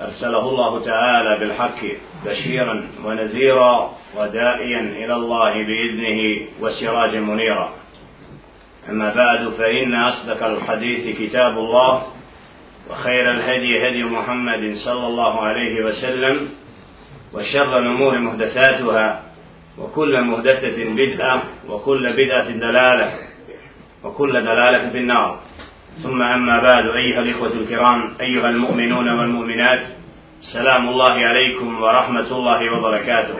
أرسله الله تعالى بالحق بشيرا ونذيرا وداعيا إلى الله بإذنه وسراجا منيرا. أما بعد فإن أصدق الحديث كتاب الله وخير الهدي هدي محمد صلى الله عليه وسلم وشر الأمور محدثاتها وكل محدثة بدعة وكل بدعة دلالة وكل دلالة في النار. ثم أما بعد أيها الإخوة الكرام أيها المؤمنون والمؤمنات سلام الله عليكم ورحمة الله وبركاته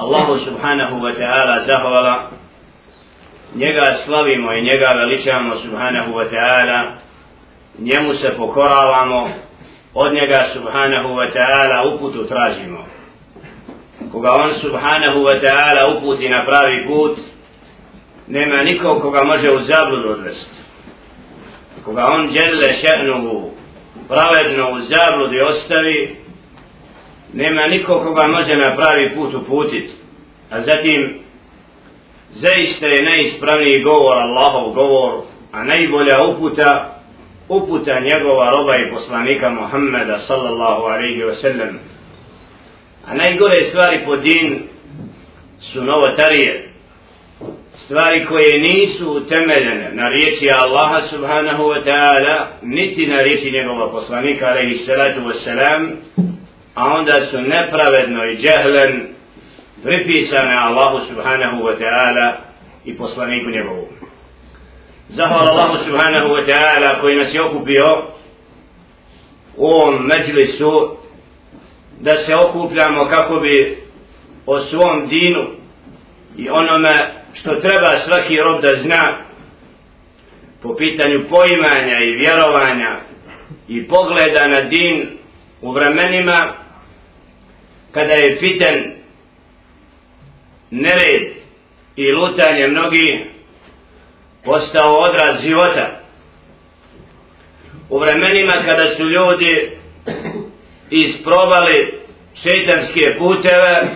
الله سبحانه وتعالى زهولا njega slavimo i njega veličamo subhanahu wa ta'ala njemu se pokoravamo od njega subhanahu wa ta'ala uputu tražimo koga on subhanahu wa ta'ala uputi na pravi put nema nikog koga može u zabludu odvesti. Koga on djelile še'nuhu pravedno u zabludi ostavi, nema nikog koga može na pravi put uputit. A zatim, zaista je najispravniji govor Allahov govor, a najbolja uputa, uputa njegova roba i poslanika Muhammeda sallallahu alaihi wa sallam. A najgore stvari po din su novotarije, stvari koje nisu utemeljene na riječi Allaha subhanahu wa ta'ala niti na riječi njegova poslanika alaihi salatu wa salam a onda su nepravedno i džehlen pripisane Allahu subhanahu wa ta'ala i poslaniku njegovu. Zahvala Allahu subhanahu wa ta'ala koji nas je okupio u ovom međlisu da se okupljamo kako bi o svom dinu i onome što treba svaki rob da zna po pitanju poimanja i vjerovanja i pogleda na din u vremenima kada je fiten nered i lutanje mnogi postao odraz života. U vremenima kada su ljudi isprobali šeitanske puteve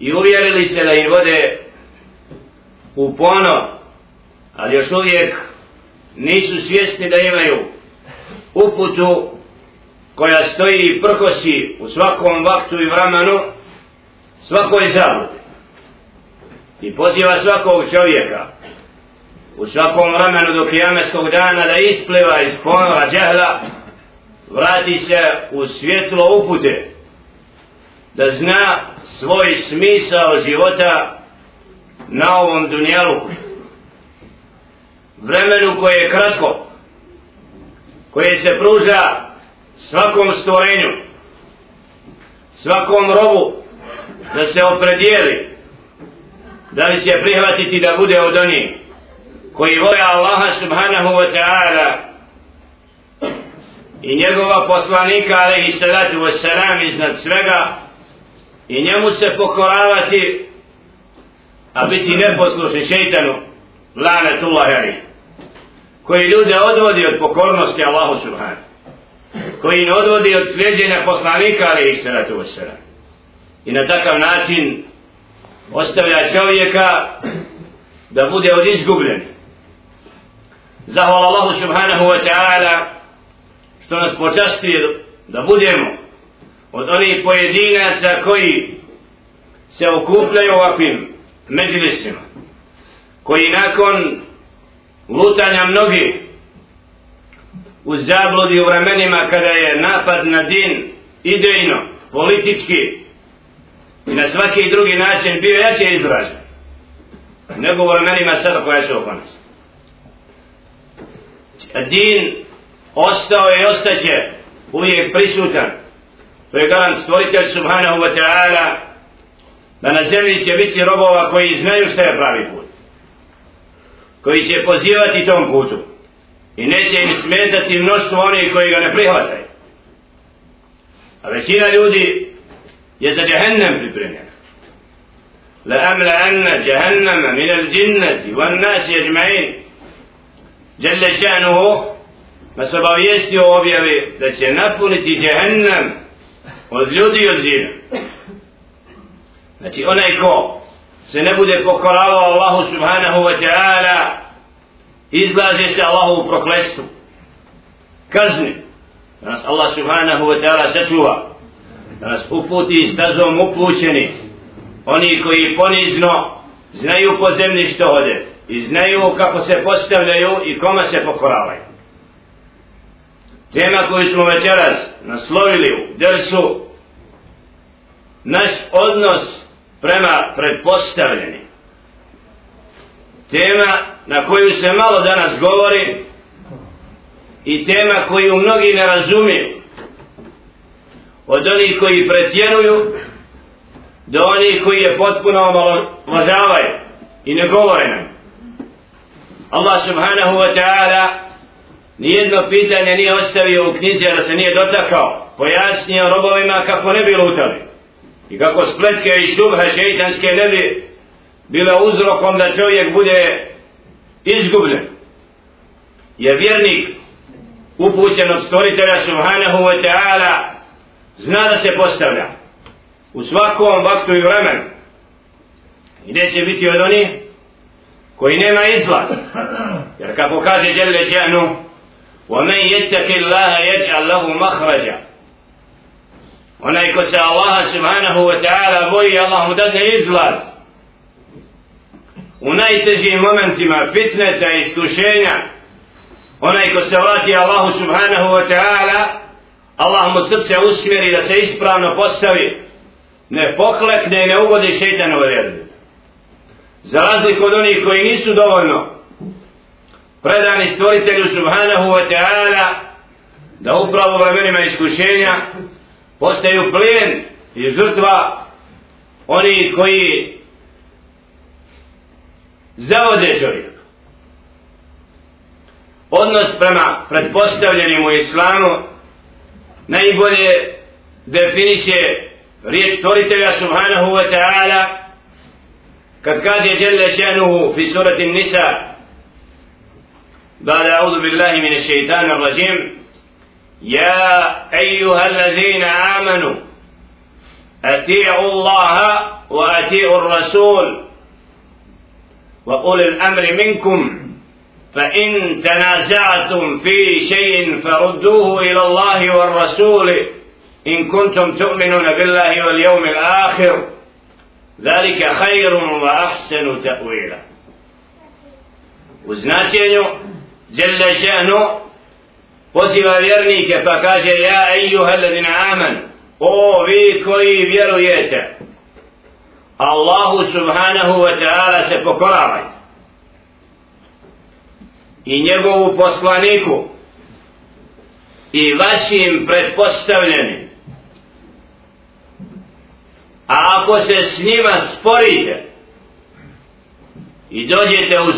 i uvjerili se da im vode u pono, ali još uvijek nisu svjesni da imaju uputu koja stoji i prkosi u svakom vaktu i vremenu svakoj zabludi. I poziva svakog čovjeka u svakom vremenu do kijameskog dana da ispliva iz ponora džehla vrati se u svjetlo upute da zna svoj smisao života na ovom dunjalu vremenu koje je kratko koje se pruža svakom stvorenju svakom robu da se opredijeli da li će prihvatiti da bude od onih koji vole Allaha subhanahu wa ta'ala i njegova poslanika alaihi salatu wa salam iznad svega i njemu se pokoravati a biti neposlušni šeitanu lanetullah ali koji ljude odvodi od pokornosti Allahu subhanahu koji ne odvodi od sljeđenja poslanika ali ih salatu wasalam i na takav način ostavlja čovjeka da bude od izgubljeni. Zahvala Allahu subhanahu wa ta'ala što nas počastio da budemo od onih pojedinaca koji se okupljaju ovakvim međlisima koji nakon lutanja mnogi u zabludi u vremenima kada je napad na din idejno, politički i na svaki drugi način bio jače izražen nego u vremenima sada koja su oko nas. Din ostao je i ostaće uvijek prisutan. To je garant stvoritelj subhanahu wa ta'ala da na zemlji će biti robova koji znaju šta je pravi put koji će pozivati tom putu i neće im smetati mnoštvo onih koji ga ne prihvataju a većina ljudi je za džehennem pripremljena. La amla anna džehennema min al džinnati van nasi jeđma'in Jelle ša'nuhu ma obavijesti o objavi da će napuniti džehennem od ljudi i od zina. Znači onaj ko se ne bude pokoravao Allahu subhanahu wa ta'ala izlaže se Allahu u proklestu kazni da nas Allah subhanahu wa ta'ala sačuva. Da nas uputi stazom upućeni. Oni koji ponizno znaju po zemlji što ode i znaju kako se postavljaju i koma se pokoravaju. Tema koju smo večeras naslovili u dersu naš odnos prema predpostavljeni tema na koju se malo danas govori i tema koju mnogi ne razumiju. Od onih koji pretjeruju do onih koji je potpuno omalovažavaju i ne govore nam. Allah subhanahu wa ta'ala nijedno pitanje nije ostavio u knjizi da se nije dotakao pojasnio robovima kako ne bi lutali i kako spletke i šubha šeitanske ne bi bile uzrokom da čovjek bude izgubljen jer vjernik upućen od stvoritelja subhanahu wa ta'ala zna da se postavlja u svakom vaktu i vremenu i neće biti od onih koji nema izlaz jer kako kaže Jelle Ženu وَمَنْ يَتَّكِ اللَّهَ يَجْعَلْ لَهُ مَخْرَجَ onaj ko se Allaha subhanahu wa ta'ala boji Allah mu dadne izlaz. U najtežijim momentima fitneta i iskušenja onaj ko se vrati Allahu subhanahu wa ta'ala Allah mu srce usmjeri da se ispravno postavi ne poklekne i ne ugodi šeitanove vjerbi za razliku od onih koji nisu dovoljno predani stvoritelju subhanahu wa ta'ala da upravo vremenima iskušenja postaju plijen i žrtva oni koji zavode čovjek odnos prema predpostavljenim u islamu najbolje definiše riječ stvoritelja subhanahu wa ta'ala kad kaže jelle šanuhu fi surati nisa بعد أعوذ بالله من الشيطان الرجيم يا أيها الذين آمنوا أتيعوا الله وأتيعوا الرسول. وقول الأمر منكم فإن تنازعتم في شيء فردوه إلى الله والرسول إن كنتم تؤمنون بالله واليوم الآخر. ذلك خير وأحسن تأويلا. وزناتينيو جل شأنه poziva vjernike pa kaže ja ejuha ladina aman o vi koji vjerujete Allahu subhanahu wa ta'ala se pokoravajte i njegovu poslaniku i vašim pretpostavljenim. A ako se s njima sporite i dođete u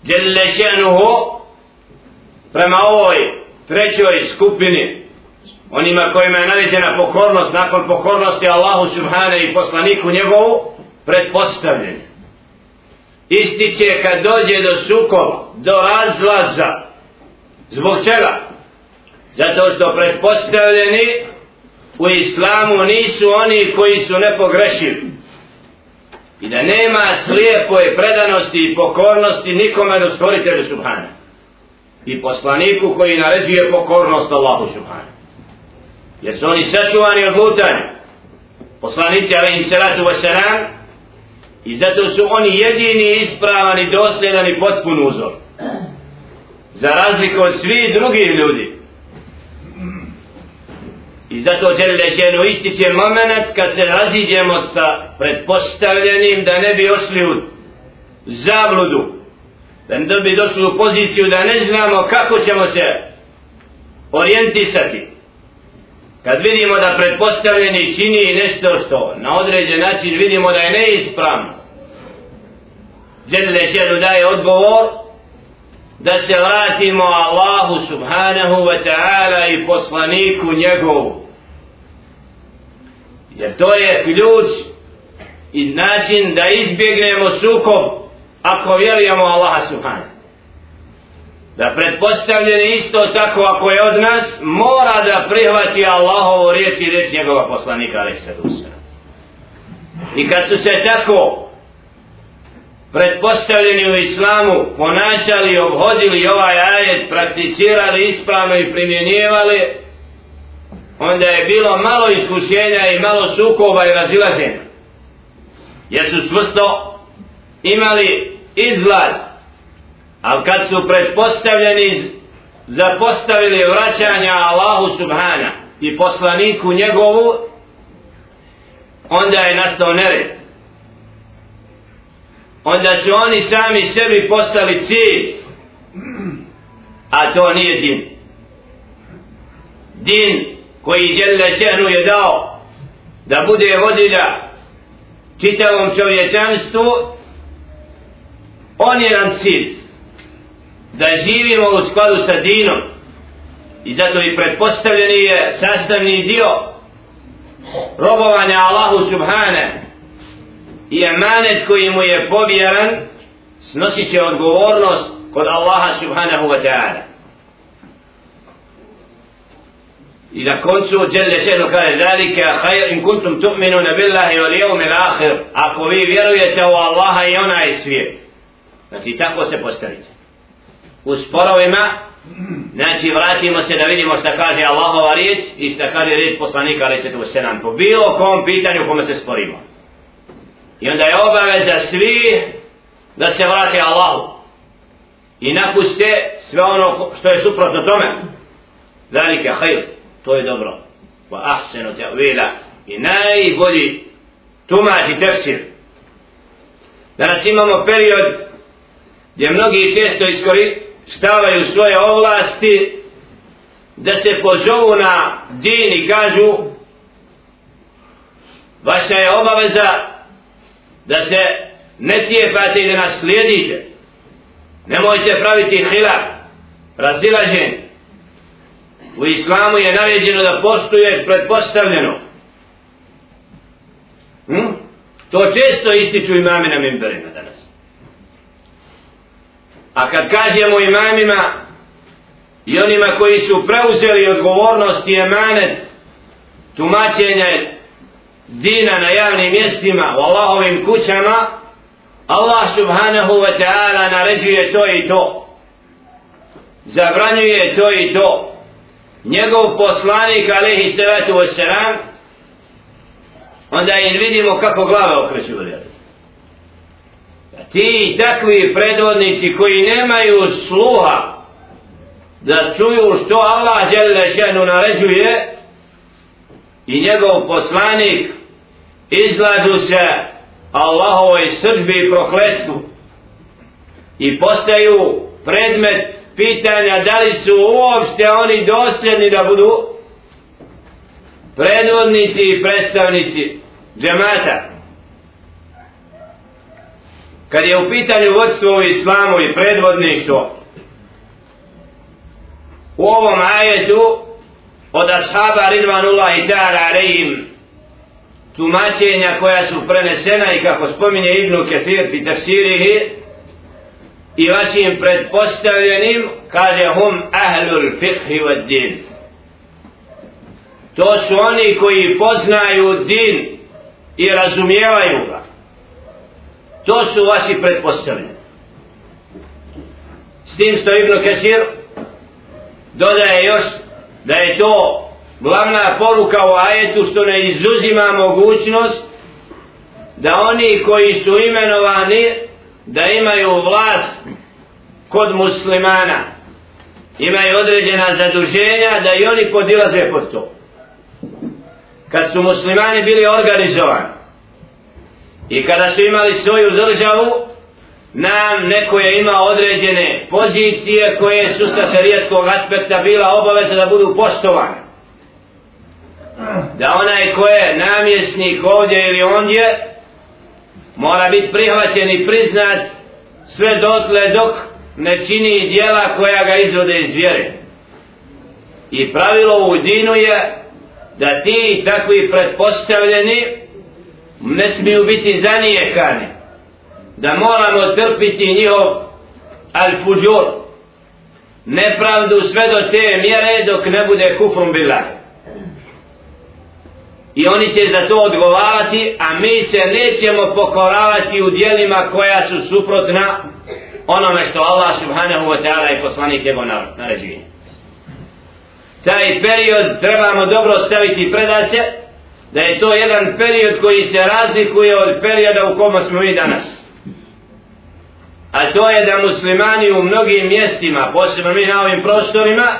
sukov Đelešenuhu prema ovoj trećoj skupini onima kojima je naređena pokornost nakon pokornosti Allahu Subhane i poslaniku njegovu pretpostavljeni ističe kad dođe do sukova do razlaza. Zbog čega? Zato što pretpostavljeni u islamu nisu oni koji su nepogrešivi i da nema slijepoje predanosti i pokornosti nikome do stvoritelju Subhana. I poslaniku koji naređuje pokornost Allahu Subhana. Jer su oni sačuvani od lutanja. Poslanici alaihim salatu wasalam i zato su oni jedini ispravan i dosljedan i potpun uzor. Za razliku od svih drugih ljudi I zato žele ženu ističe moment kad se raziđemo sa pretpostavljenim da ne bi ošli u zabludu. Da ne bi došli u poziciju da ne znamo kako ćemo se orijentisati. Kad vidimo da pretpostavljeni čini nešto što na određen način vidimo da je neispravno. Žele ženu daje odgovor da se vratimo Allahu subhanahu wa ta'ala i poslaniku njegovu. Jer to je ključ i način da izbjegnemo sukob ako vjerujemo Allaha subhanahu. Da pretpostavljeni isto tako ako je od nas, mora da prihvati Allahovu riječ i riječ njegova poslanika, ali se I kad su se tako pretpostavljeni u islamu ponašali, obhodili ovaj ajet, prakticirali ispravno i primjenjivali, onda je bilo malo iskušenja i malo sukoba i razilaženja. Jer su svrsto imali izlaz, ali kad su pretpostavljeni zapostavili vraćanja Allahu Subhana i poslaniku njegovu, onda je nastao nered onda su oni sami sebi postali cilj. A to nije din. Din koji žele šehnu je dao da bude vodilja čitavom čovječanstvu on je nam cilj da živimo u skladu sa dinom. I zato i pretpostavljeni je sastavni dio robovanja Allahu subhane i emanet koji mu je povjeran snosit će odgovornost kod Allaha subhanahu wa ta'ala. I na koncu Jelle Šehnu kaže zalike khair in kuntum tu'minuna billahi wal jevmi akhir. Ako vi vjerujete u Allaha i onaj svijet znači tako se postavite. U sporovima znači vratimo se da vidimo šta kaže Allahova riječ i šta kaže riječ poslanika ali se tu se nam po bilo kom pitanju kome se sporimo. I onda je obaveza svi da se vrate Allahu. I napuste sve ono što je suprotno tome. Zalike hajr, to je dobro. Wa ahsenu ta'wila I najbolji tumač i tefsir. Danas imamo period gdje mnogi često iskoristavaju svoje ovlasti da se pozovu na din i kažu vaša je obaveza da se ne cijepate i da nas slijedite. Nemojte praviti hilaf, razilažen. U islamu je naređeno da postuješ predpostavljeno. Hm? To često ističu imami na mimberima danas. A kad kažemo imamima i onima koji su preuzeli odgovornost i emanet tumačenje dina na javnim mjestima u Allahovim kućama Allah subhanahu wa ta'ala naređuje to i to. Zabranjuje to i to. Njegov poslanik alaihi salatu wa onda im vidimo kako glave okreću ti takvi predvodnici koji nemaju sluha da čuju što Allah dželle šenu naređuje i njegov poslanik izlažu se Allahovoj sržbi i prohlestu i postaju predmet pitanja da li su uopšte oni dosljedni da budu predvodnici i predstavnici džemata. Kad je u pitanju vodstvo u islamu i predvodništvo u ovom ajetu od ashaba ridvanullahi ta'ala alaihim tumačenja koja su prenesena i kako spominje Ibnu Ketir i tafsirihi i vašim predpostavljenim kaže hum ahlul fiqhi wa din. To su oni koji poznaju din i razumijevaju ga. To su vaši predpostavljeni s tim što Ibnu Ketir dodaje još da je to glavna poruka u ajetu što ne izuzima mogućnost da oni koji su imenovani da imaju vlast kod muslimana. Imaju određena zaduženja da i oni podilaze pod to. Kad su muslimani bili organizovani i kada su imali svoju državu nam neko je imao određene pozicije koje su sa šarijetskog aspekta bila obaveza da budu poštovane da onaj ko je namjesnik ovdje ili ondje mora biti prihvaćen i priznat sve dotle dok ne čini dijela koja ga izvode iz vjere. I pravilo u dinu je da ti takvi pretpostavljeni ne smiju biti zanijekani. Da moramo trpiti njihov al-fuđur. Nepravdu sve do te mjere dok ne bude kufrum bila. I oni će za to odgovarati, a mi se nećemo pokoravati u dijelima koja su suprotna onome što Allah subhanahu wa ta'ala i poslanik jego naređuje. Taj period trebamo dobro staviti predase, da je to jedan period koji se razlikuje od perioda u kome smo mi danas. A to je da muslimani u mnogim mjestima, posebno mi na ovim prostorima,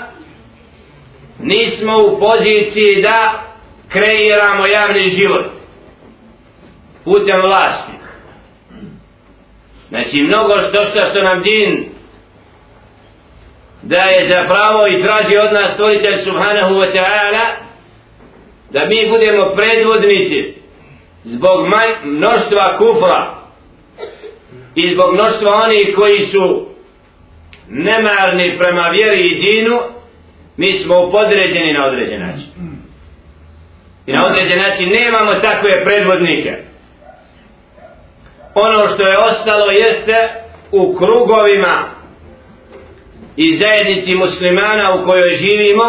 nismo u poziciji da kreiramo javni život putem vlasti. Znači mnogo što što, što nam din da je za pravo i traži od nas stvoritelj subhanahu wa ta'ala da mi budemo predvodnici zbog mnoštva kufra i zbog mnoštva onih koji su nemarni prema vjeri i dinu mi smo podređeni na određen način i na određen način nemamo takve predvodnike. Ono što je ostalo jeste u krugovima i zajednici muslimana u kojoj živimo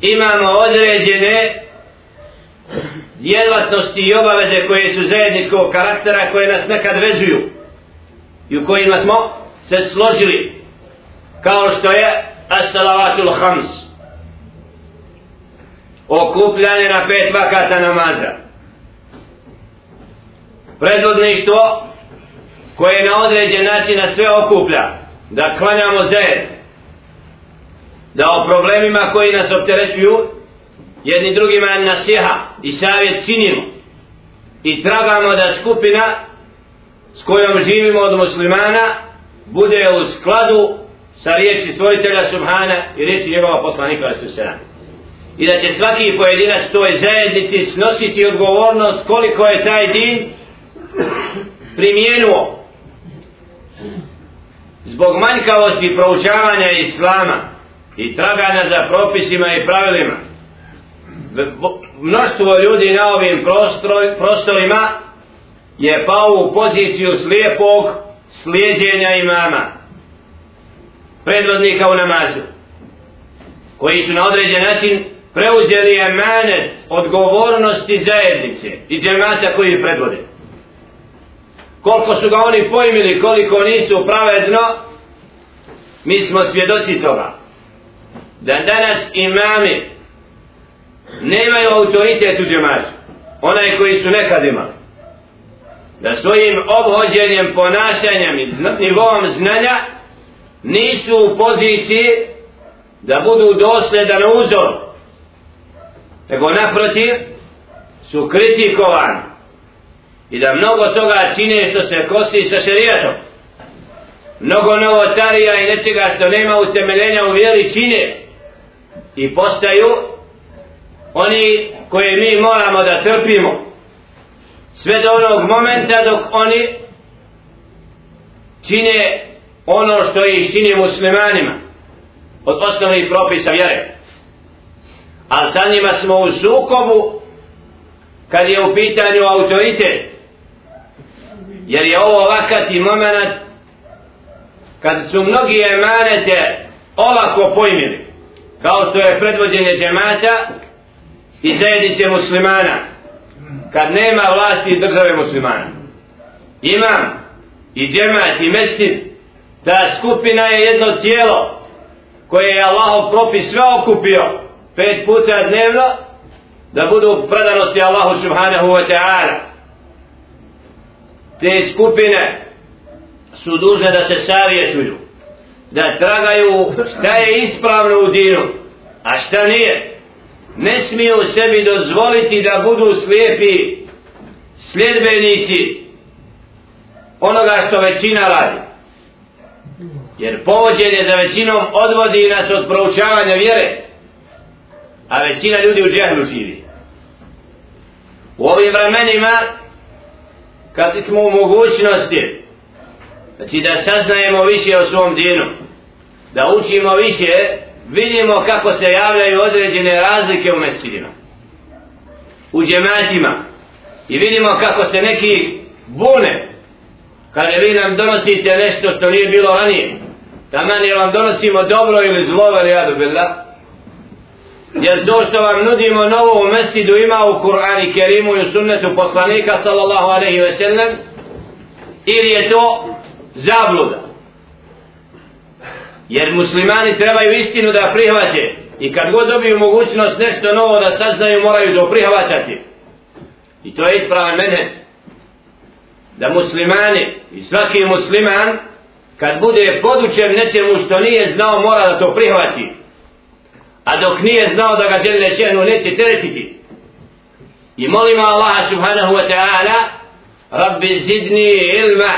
imamo određene djelatnosti i obaveze koje su zajedničkog karaktera koje nas nekad vezuju i u kojima smo se složili kao što je as-salavatul khams okupljanje na pet vakata namaza predvodništvo koje na određen način na sve okuplja da klanjamo zajedno da o problemima koji nas opterećuju jedni drugima nasiha i savjet činimo i tragamo da skupina s kojom živimo od muslimana bude u skladu sa riječi stvoritelja Subhana i riječi njegova poslanika Susana. I da će svaki pojedinac toj zajednici snositi odgovornost koliko je taj din primjenuo. Zbog manjkavosti proučavanja Islama i traganja za propisima i pravilima mnoštvo ljudi na ovim prostorima je pao u poziciju slijepog slijedjenja imama predvodnika u namazu koji su na određen način preuzeli emanet odgovornosti zajednice i džemata koji predvode. Koliko su ga oni pojmili koliko nisu pravedno mi smo svjedoci toga. Da danas imami nemaju autoritet u džematu. Onaj koji su nekad imali. Da svojim obhođenjem, ponašanjem i nivom znanja nisu u poziciji da budu dosledan uzor nego naprotiv su kritikovani. I da mnogo toga čine što se kosi sa šerijatom. Mnogo novotarija i nečega što nema utemeljenja u vjeri čine. I postaju oni koje mi moramo da trpimo. Sve do onog momenta dok oni čine ono što ih čini muslimanima. Od osnovnih propisa vjere a sa njima smo u sukobu kad je u pitanju autoritet. Jer je ovo ovakati moment kad su mnogi emanete ovako pojmili kao što je predvođenje džemata i zajednice muslimana kad nema vlasti države muslimana. Imam i džemat i mestin ta skupina je jedno tijelo koje je Allahov propis sve okupio pet puta dnevno da budu predanosti Allahu subhanahu wa ta'ala. Te skupine su dužne da se savjetuju da tragaju šta je ispravno u dinu a šta nije. Ne smiju sebi dozvoliti da budu slijepi sljedbenici onoga što većina radi. Jer povođenje za većinom odvodi nas od proučavanja vjere a većina ljudi u džehlu živi u ovim vremenima kad smo u mogućnosti Znači da saznajemo više o svom dinu. Da učimo više, vidimo kako se javljaju određene razlike u mescidima. U džematima. I vidimo kako se neki bune. Kada vi nam donosite nešto što nije bilo ranije. Taman je vam donosimo dobro ili zlo, ali ja dobila. Jer to što vam nudimo novo u mesidu ima u Kur'ani Kerimu i u sunnetu poslanika sallallahu alaihi ve sellem ili je to zabluda. Jer muslimani trebaju istinu da prihvate i kad god dobiju mogućnost nešto novo da saznaju moraju to prihvaćati I to je ispravan mene Da muslimani i svaki musliman kad bude podučen nečemu što nije znao mora da to prihvati. A dok nije znao da ga djelje čehnu neće teretiti. I molimo Allaha subhanahu wa ta'ala Rabbi zidni ilma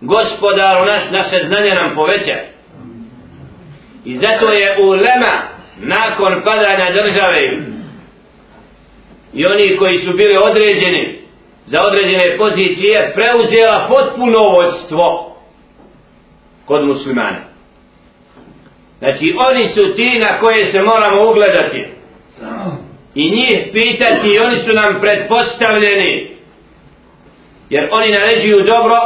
Gospodaru naš naše znanje nam poveća I zato je ulema nakon padanja države i oni koji su bili određeni za određene pozicije preuzela potpuno vodstvo kod muslimana. Znači oni su ti na koje se moramo ugledati. I njih pitati i oni su nam predpostavljeni jer oni naređuju dobro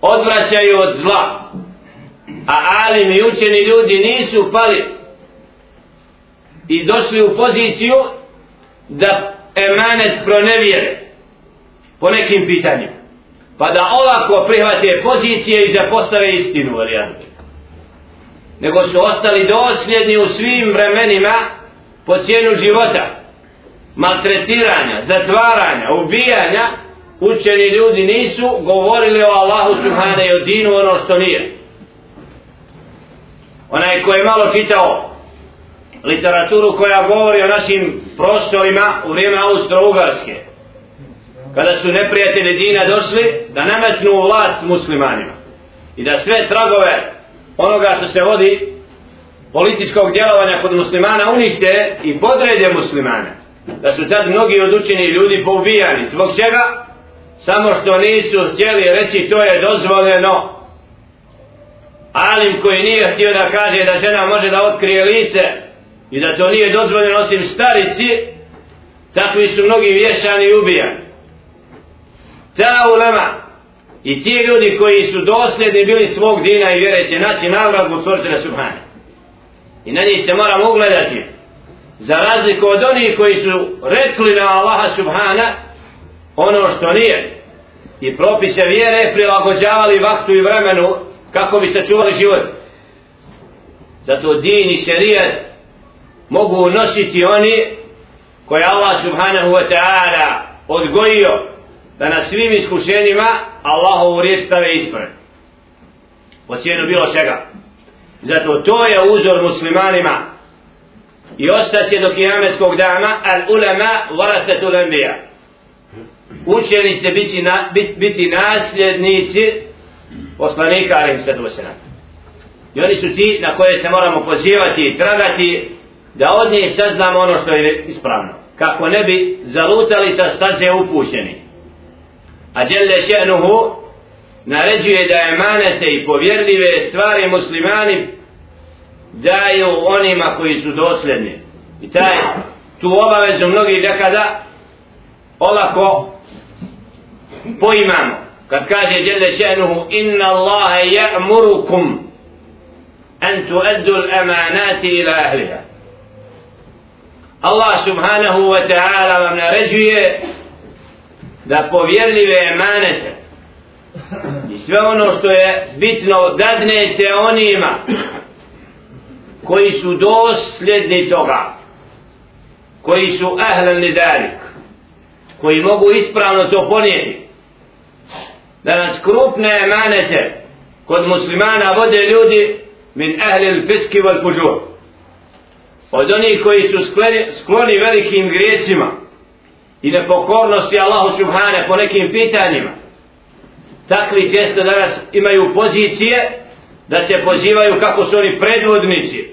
odvraćaju od zla. A alim i učeni ljudi nisu pali i došli u poziciju da emanet pronevjere po nekim pitanjima. Pa da olako prihvate pozicije i zapostave istinu varijantu nego su ostali dosljedni u svim vremenima po cijenu života maltretiranja, zatvaranja, ubijanja. Učeni ljudi nisu govorili o Allahu subhane i o dinu ono što nije. Onaj ko je malo čitao literaturu koja govori o našim prostorima u vrijeme Austro-Ugarske kada su neprijatelji dina došli da nametnu vlast muslimanima i da sve tragove onoga što se vodi političkog djelovanja kod muslimana unište i podrede muslimane. Da su sad mnogi odučeni ljudi poubijani. Zbog čega? Samo što nisu htjeli reći to je dozvoljeno. Alim koji nije htio da kaže da žena može da otkrije lice i da to nije dozvoljeno osim starici takvi su mnogi vješani i ubijani. Ta ulema i ti ljudi koji su dosljedni bili svog dina i vjere će naći nagradu stvoritelja Subhane. I na njih se moramo ugledati. Za razliku od onih koji su rekli na Allaha Subhana ono što nije. I propise vjere prilagođavali vaktu i vremenu kako bi se čuvali život. Zato din i šerijat mogu nositi oni koje Allah subhanahu wa ta'ala odgojio da na svim iskušenjima Allahovu riječ stave ispred po cijenu bilo čega zato to je uzor muslimanima i ostaće do kijametskog dana al ulema varasatul anbiya učeni će biti, na, bit, biti nasljednici poslanika alim sadu wasalam. I oni su ti na koje se moramo pozivati i tragati da od njih saznamo ono što je ispravno. Kako ne bi zalutali sa staze upućeni. A djelle še'nuhu naređuje da emanete i povjerljive stvari muslimani daju onima koji su dosljedni. I taj, tu obavezu mnogi nekada olako poimamo kad kaže jelle še'nuhu inna Allahe ja'murukum an tuaddu al-amanati ila ahliha Allah subhanahu wa ta'ala vam naređuje da povjerljive emanete. I sve ono što je bitno dadnete onima koji su dosljedni toga koji su ahlan lidalik koji mogu ispravno to ponijeti. Da nas krupne emanete kod muslimana vode ljudi min ahli fiski wal puđur od onih koji su skloni, skloni velikim grijesima i nepokornosti Allahu subhane po nekim pitanjima. Takvi često danas imaju pozicije da se pozivaju kako su oni predvodnici.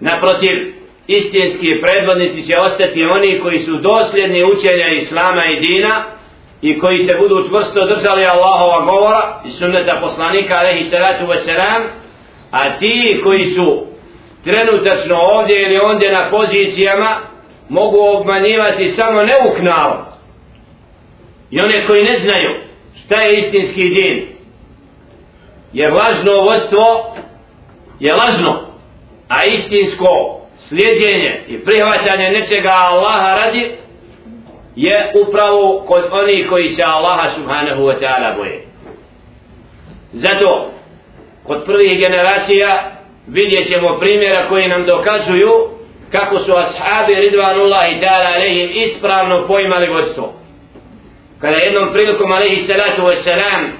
Naprotiv istinski predvodnici će ostati oni koji su dosljedni učenja Islama i Dina i koji se budu čvrsto držali Allahova govora i sunneta poslanika alaihi salatu wasalam a ti koji su trenutačno ovdje ili ondje na pozicijama mogu obmanjivati samo neuk narod i one koji ne znaju šta je istinski din. Jer lažno vodstvo je lažno a istinsko slijedjenje i prihvatanje nečega Allaha radi je upravo kod onih koji se Allaha subhanahu wa ta'ala boje. Zato kod prvih generacija vidjet ćemo primjera koji nam dokazuju kako su ashabi ridvanullahi ta'ala alehim ispravno pojmali vodstvo. Kada jednom prilikom alaihi salatu wa salam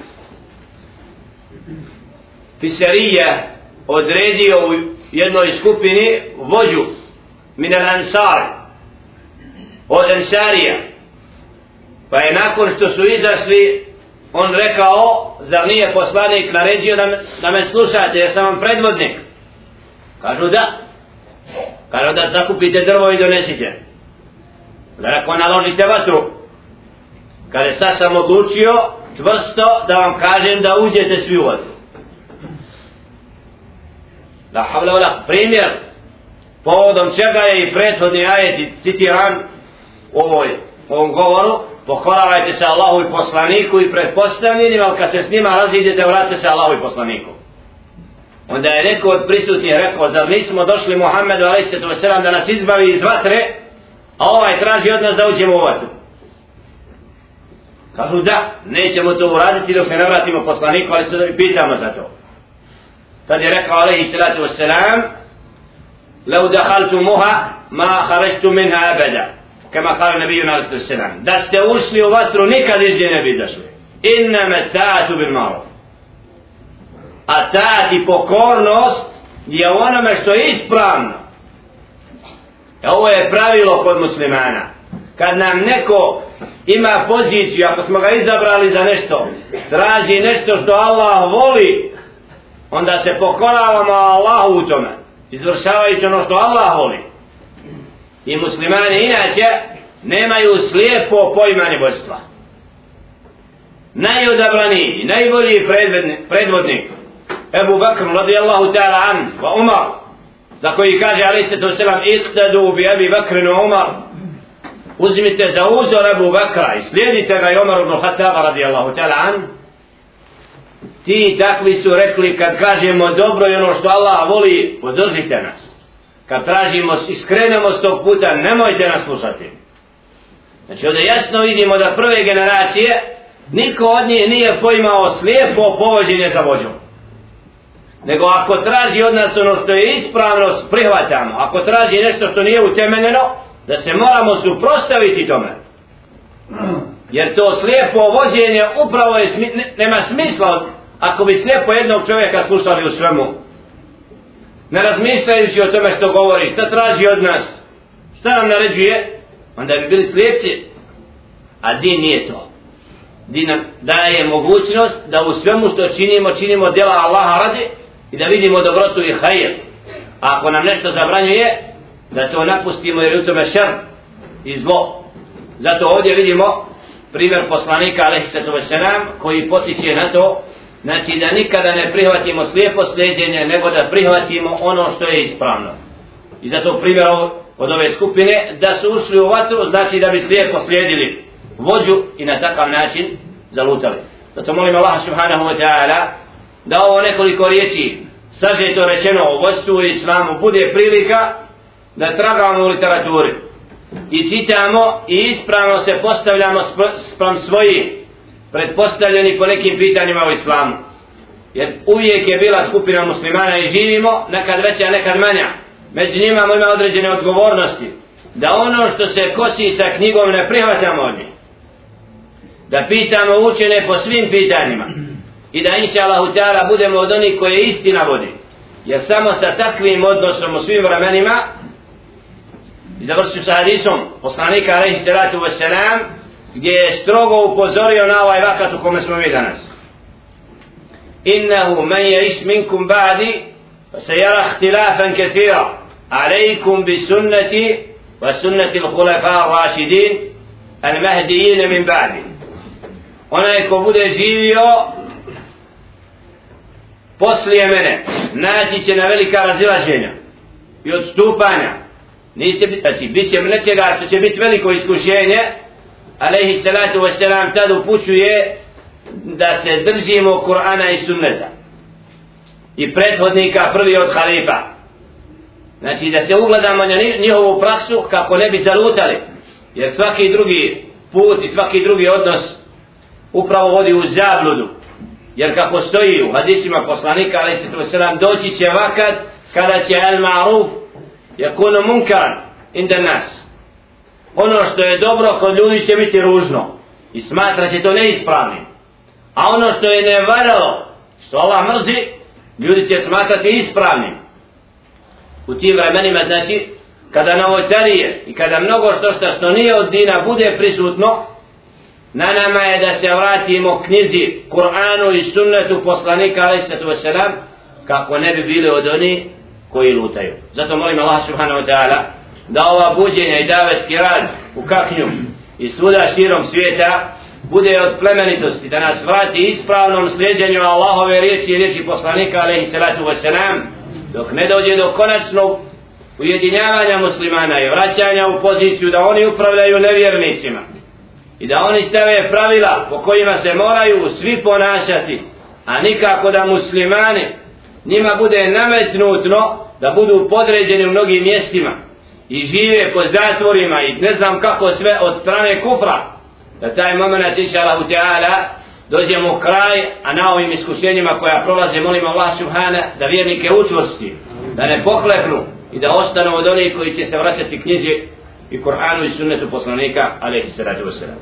Fisarija odredio u jednoj skupini vođu min al ansar od ansarija. Pa je nakon što su izašli on rekao zar nije poslanik naredio da, da me slušate jer sam vam predvodnik? Kažu da. Kada da zakupite drvo i donesite. Da ako naložite vatru. Kada sad sam odlučio čvrsto da vam kažem da uđete svi u vatru. La havla wala. Primjer povodom čega je i prethodni ajet citiran u ovoj ovom govoru pohvalavajte se Allahu i poslaniku i pretpostavljenim ali kad se s njima razidete vratite se Allahu i poslaniku onda je neko od prisutnih rekao zar nismo došli Muhammedu a.s. da nas izbavi iz vatre a ovaj traži od nas da uđemo u vatru kažu da nećemo to uraditi dok se ne vratimo poslaniku ali se pitamo za to kad je rekao alaihi salatu wassalam لو دخلتموها ما خرجت منها أبدا كما قال النبي عليه الصلاة والسلام da ste ušli u vatru nikad iz nje ne bi došli innama ta'atu bil maruf a ta ti pokornost je onome što je ispravno. E, ovo je pravilo kod muslimana. Kad nam neko ima poziciju ako smo ga izabrali za nešto traži nešto što Allah voli onda se pokoravamo Allahu u tome izvršavajući ono što Allah voli. I muslimani inače nemaju slijepo pojmanje božstva najodabraniji najbolji predvodnik Ebu Bakr radijallahu ta'ala an wa Umar za koji kaže alaih se to selam iqtadu bi Ebi Bakr i Umar uzmite za uzor Ebu Bakra i slijedite ga i Umar ibn Khattaba radijallahu ta'ala an ti takvi su rekli kad kažemo dobro i ono što Allah voli, podržite nas. Kad tražimo i skrenemo s tog puta, nemojte nas slušati. Znači ovdje jasno vidimo da prve generacije niko od njih nije poimao slijepo povođenje za vođom. Nego ako traži od nas ono što je ispravno, prihvatamo. Ako traži nešto što nije utemeljeno, da se moramo suprostaviti tome. Jer to slijepo vođenje upravo je, nema smisla ako bi slijepo jednog čovjeka slušali u svemu ne razmišljajući o tome što govori šta traži od nas šta nam naređuje onda bi bili slijepci a din nije to din nam daje mogućnost da u svemu što činimo činimo djela Allaha radi i da vidimo dobrotu i hajr a ako nam nešto zabranjuje da to napustimo jer u tome šer i zlo zato ovdje vidimo primjer poslanika alaihissalatu wasalam koji potiče na to Znači da nikada ne prihvatimo slijepo sljeđenje, nego da prihvatimo ono što je ispravno. I zato primjer od ove skupine, da su ušli u vatru, znači da bi slijepo slijedili vođu i na takav način zalutali. Zato molim Allah subhanahu wa ta'ala da ovo nekoliko riječi sažeto rečeno o vodstvu i islamu bude prilika da tragamo u literaturi i čitamo i ispravno se postavljamo sprem svojih pretpostavljeni po nekim pitanjima u islamu. Jer uvijek je bila skupina muslimana i živimo, nekad veća, nekad manja. Među njima ima određene odgovornosti. Da ono što se kosi sa knjigom ne prihvatamo od njih. Da pitamo učene po svim pitanjima. I da inša Allahu Teala budemo od onih koje istina vodi. Jer samo sa takvim odnosom u svim vremenima i završim sa hadisom poslanika alaihi salatu wasalam gdje je strogo upozorio na ovaj vakat u kome smo mi danas. Innahu man ya'ish minkum ba'di sayara ikhtilafan katira alaykum bi sunnati wa sunnati al-khulafa ar-rashidin al-mahdiyyin min ba'di onaj ko bude živio poslije mene naći će na velika razilaženja i odstupanja. Nisi znači bit će nečega što će biti veliko iskušenje. Alaihi salatu wasalam tad upućuje da se držimo Kur'ana i sunneta i prethodnika prvi od halifa. Znači da se ugledamo na njihovu praksu kako ne bi zalutali jer svaki drugi put i svaki drugi odnos upravo vodi u zabludu jer kako stoji u hadisima poslanika ali se to selam doći će vakat kada će al ma'ruf yakunu munkar inda nas. Ono što je dobro kod ljudi će biti ružno i smatra će to neispravnim. A ono što je nevaralo što Allah mrzi ljudi će smatrati ispravnim. U tim vremenima znači kada novotarije i kada mnogo što što, što nije od dina bude prisutno na nama je da se vratimo knjizi Kur'anu i sunnetu poslanika alaih sallatu wasalam kako ne bi bili od oni koji lutaju. Zato molim Allah subhanahu wa ta'ala da ova buđenja i davetski rad u kaknju i svuda širom svijeta bude od plemenitosti da nas vrati ispravnom sljeđenju Allahove riječi i riječi poslanika alaihi sallatu wasalam dok ne dođe do konačnog ujedinjavanja muslimana i vraćanja u poziciju da oni upravljaju nevjernicima i da oni stave pravila po kojima se moraju svi ponašati a nikako da muslimani njima bude nametnutno da budu podređeni u mnogim mjestima i žive po zatvorima i ne znam kako sve od strane kufra. Da taj moment inša Allah Teala dođemo u kraj a na ovim iskušenjima koja prolaze molim Allah Subhana da vjernike učvrsti da ne pohleknu i da ostanu od onih koji će se vraćati knjizi i Kur'anu i sunnetu poslanika alaihi sallatu wasallam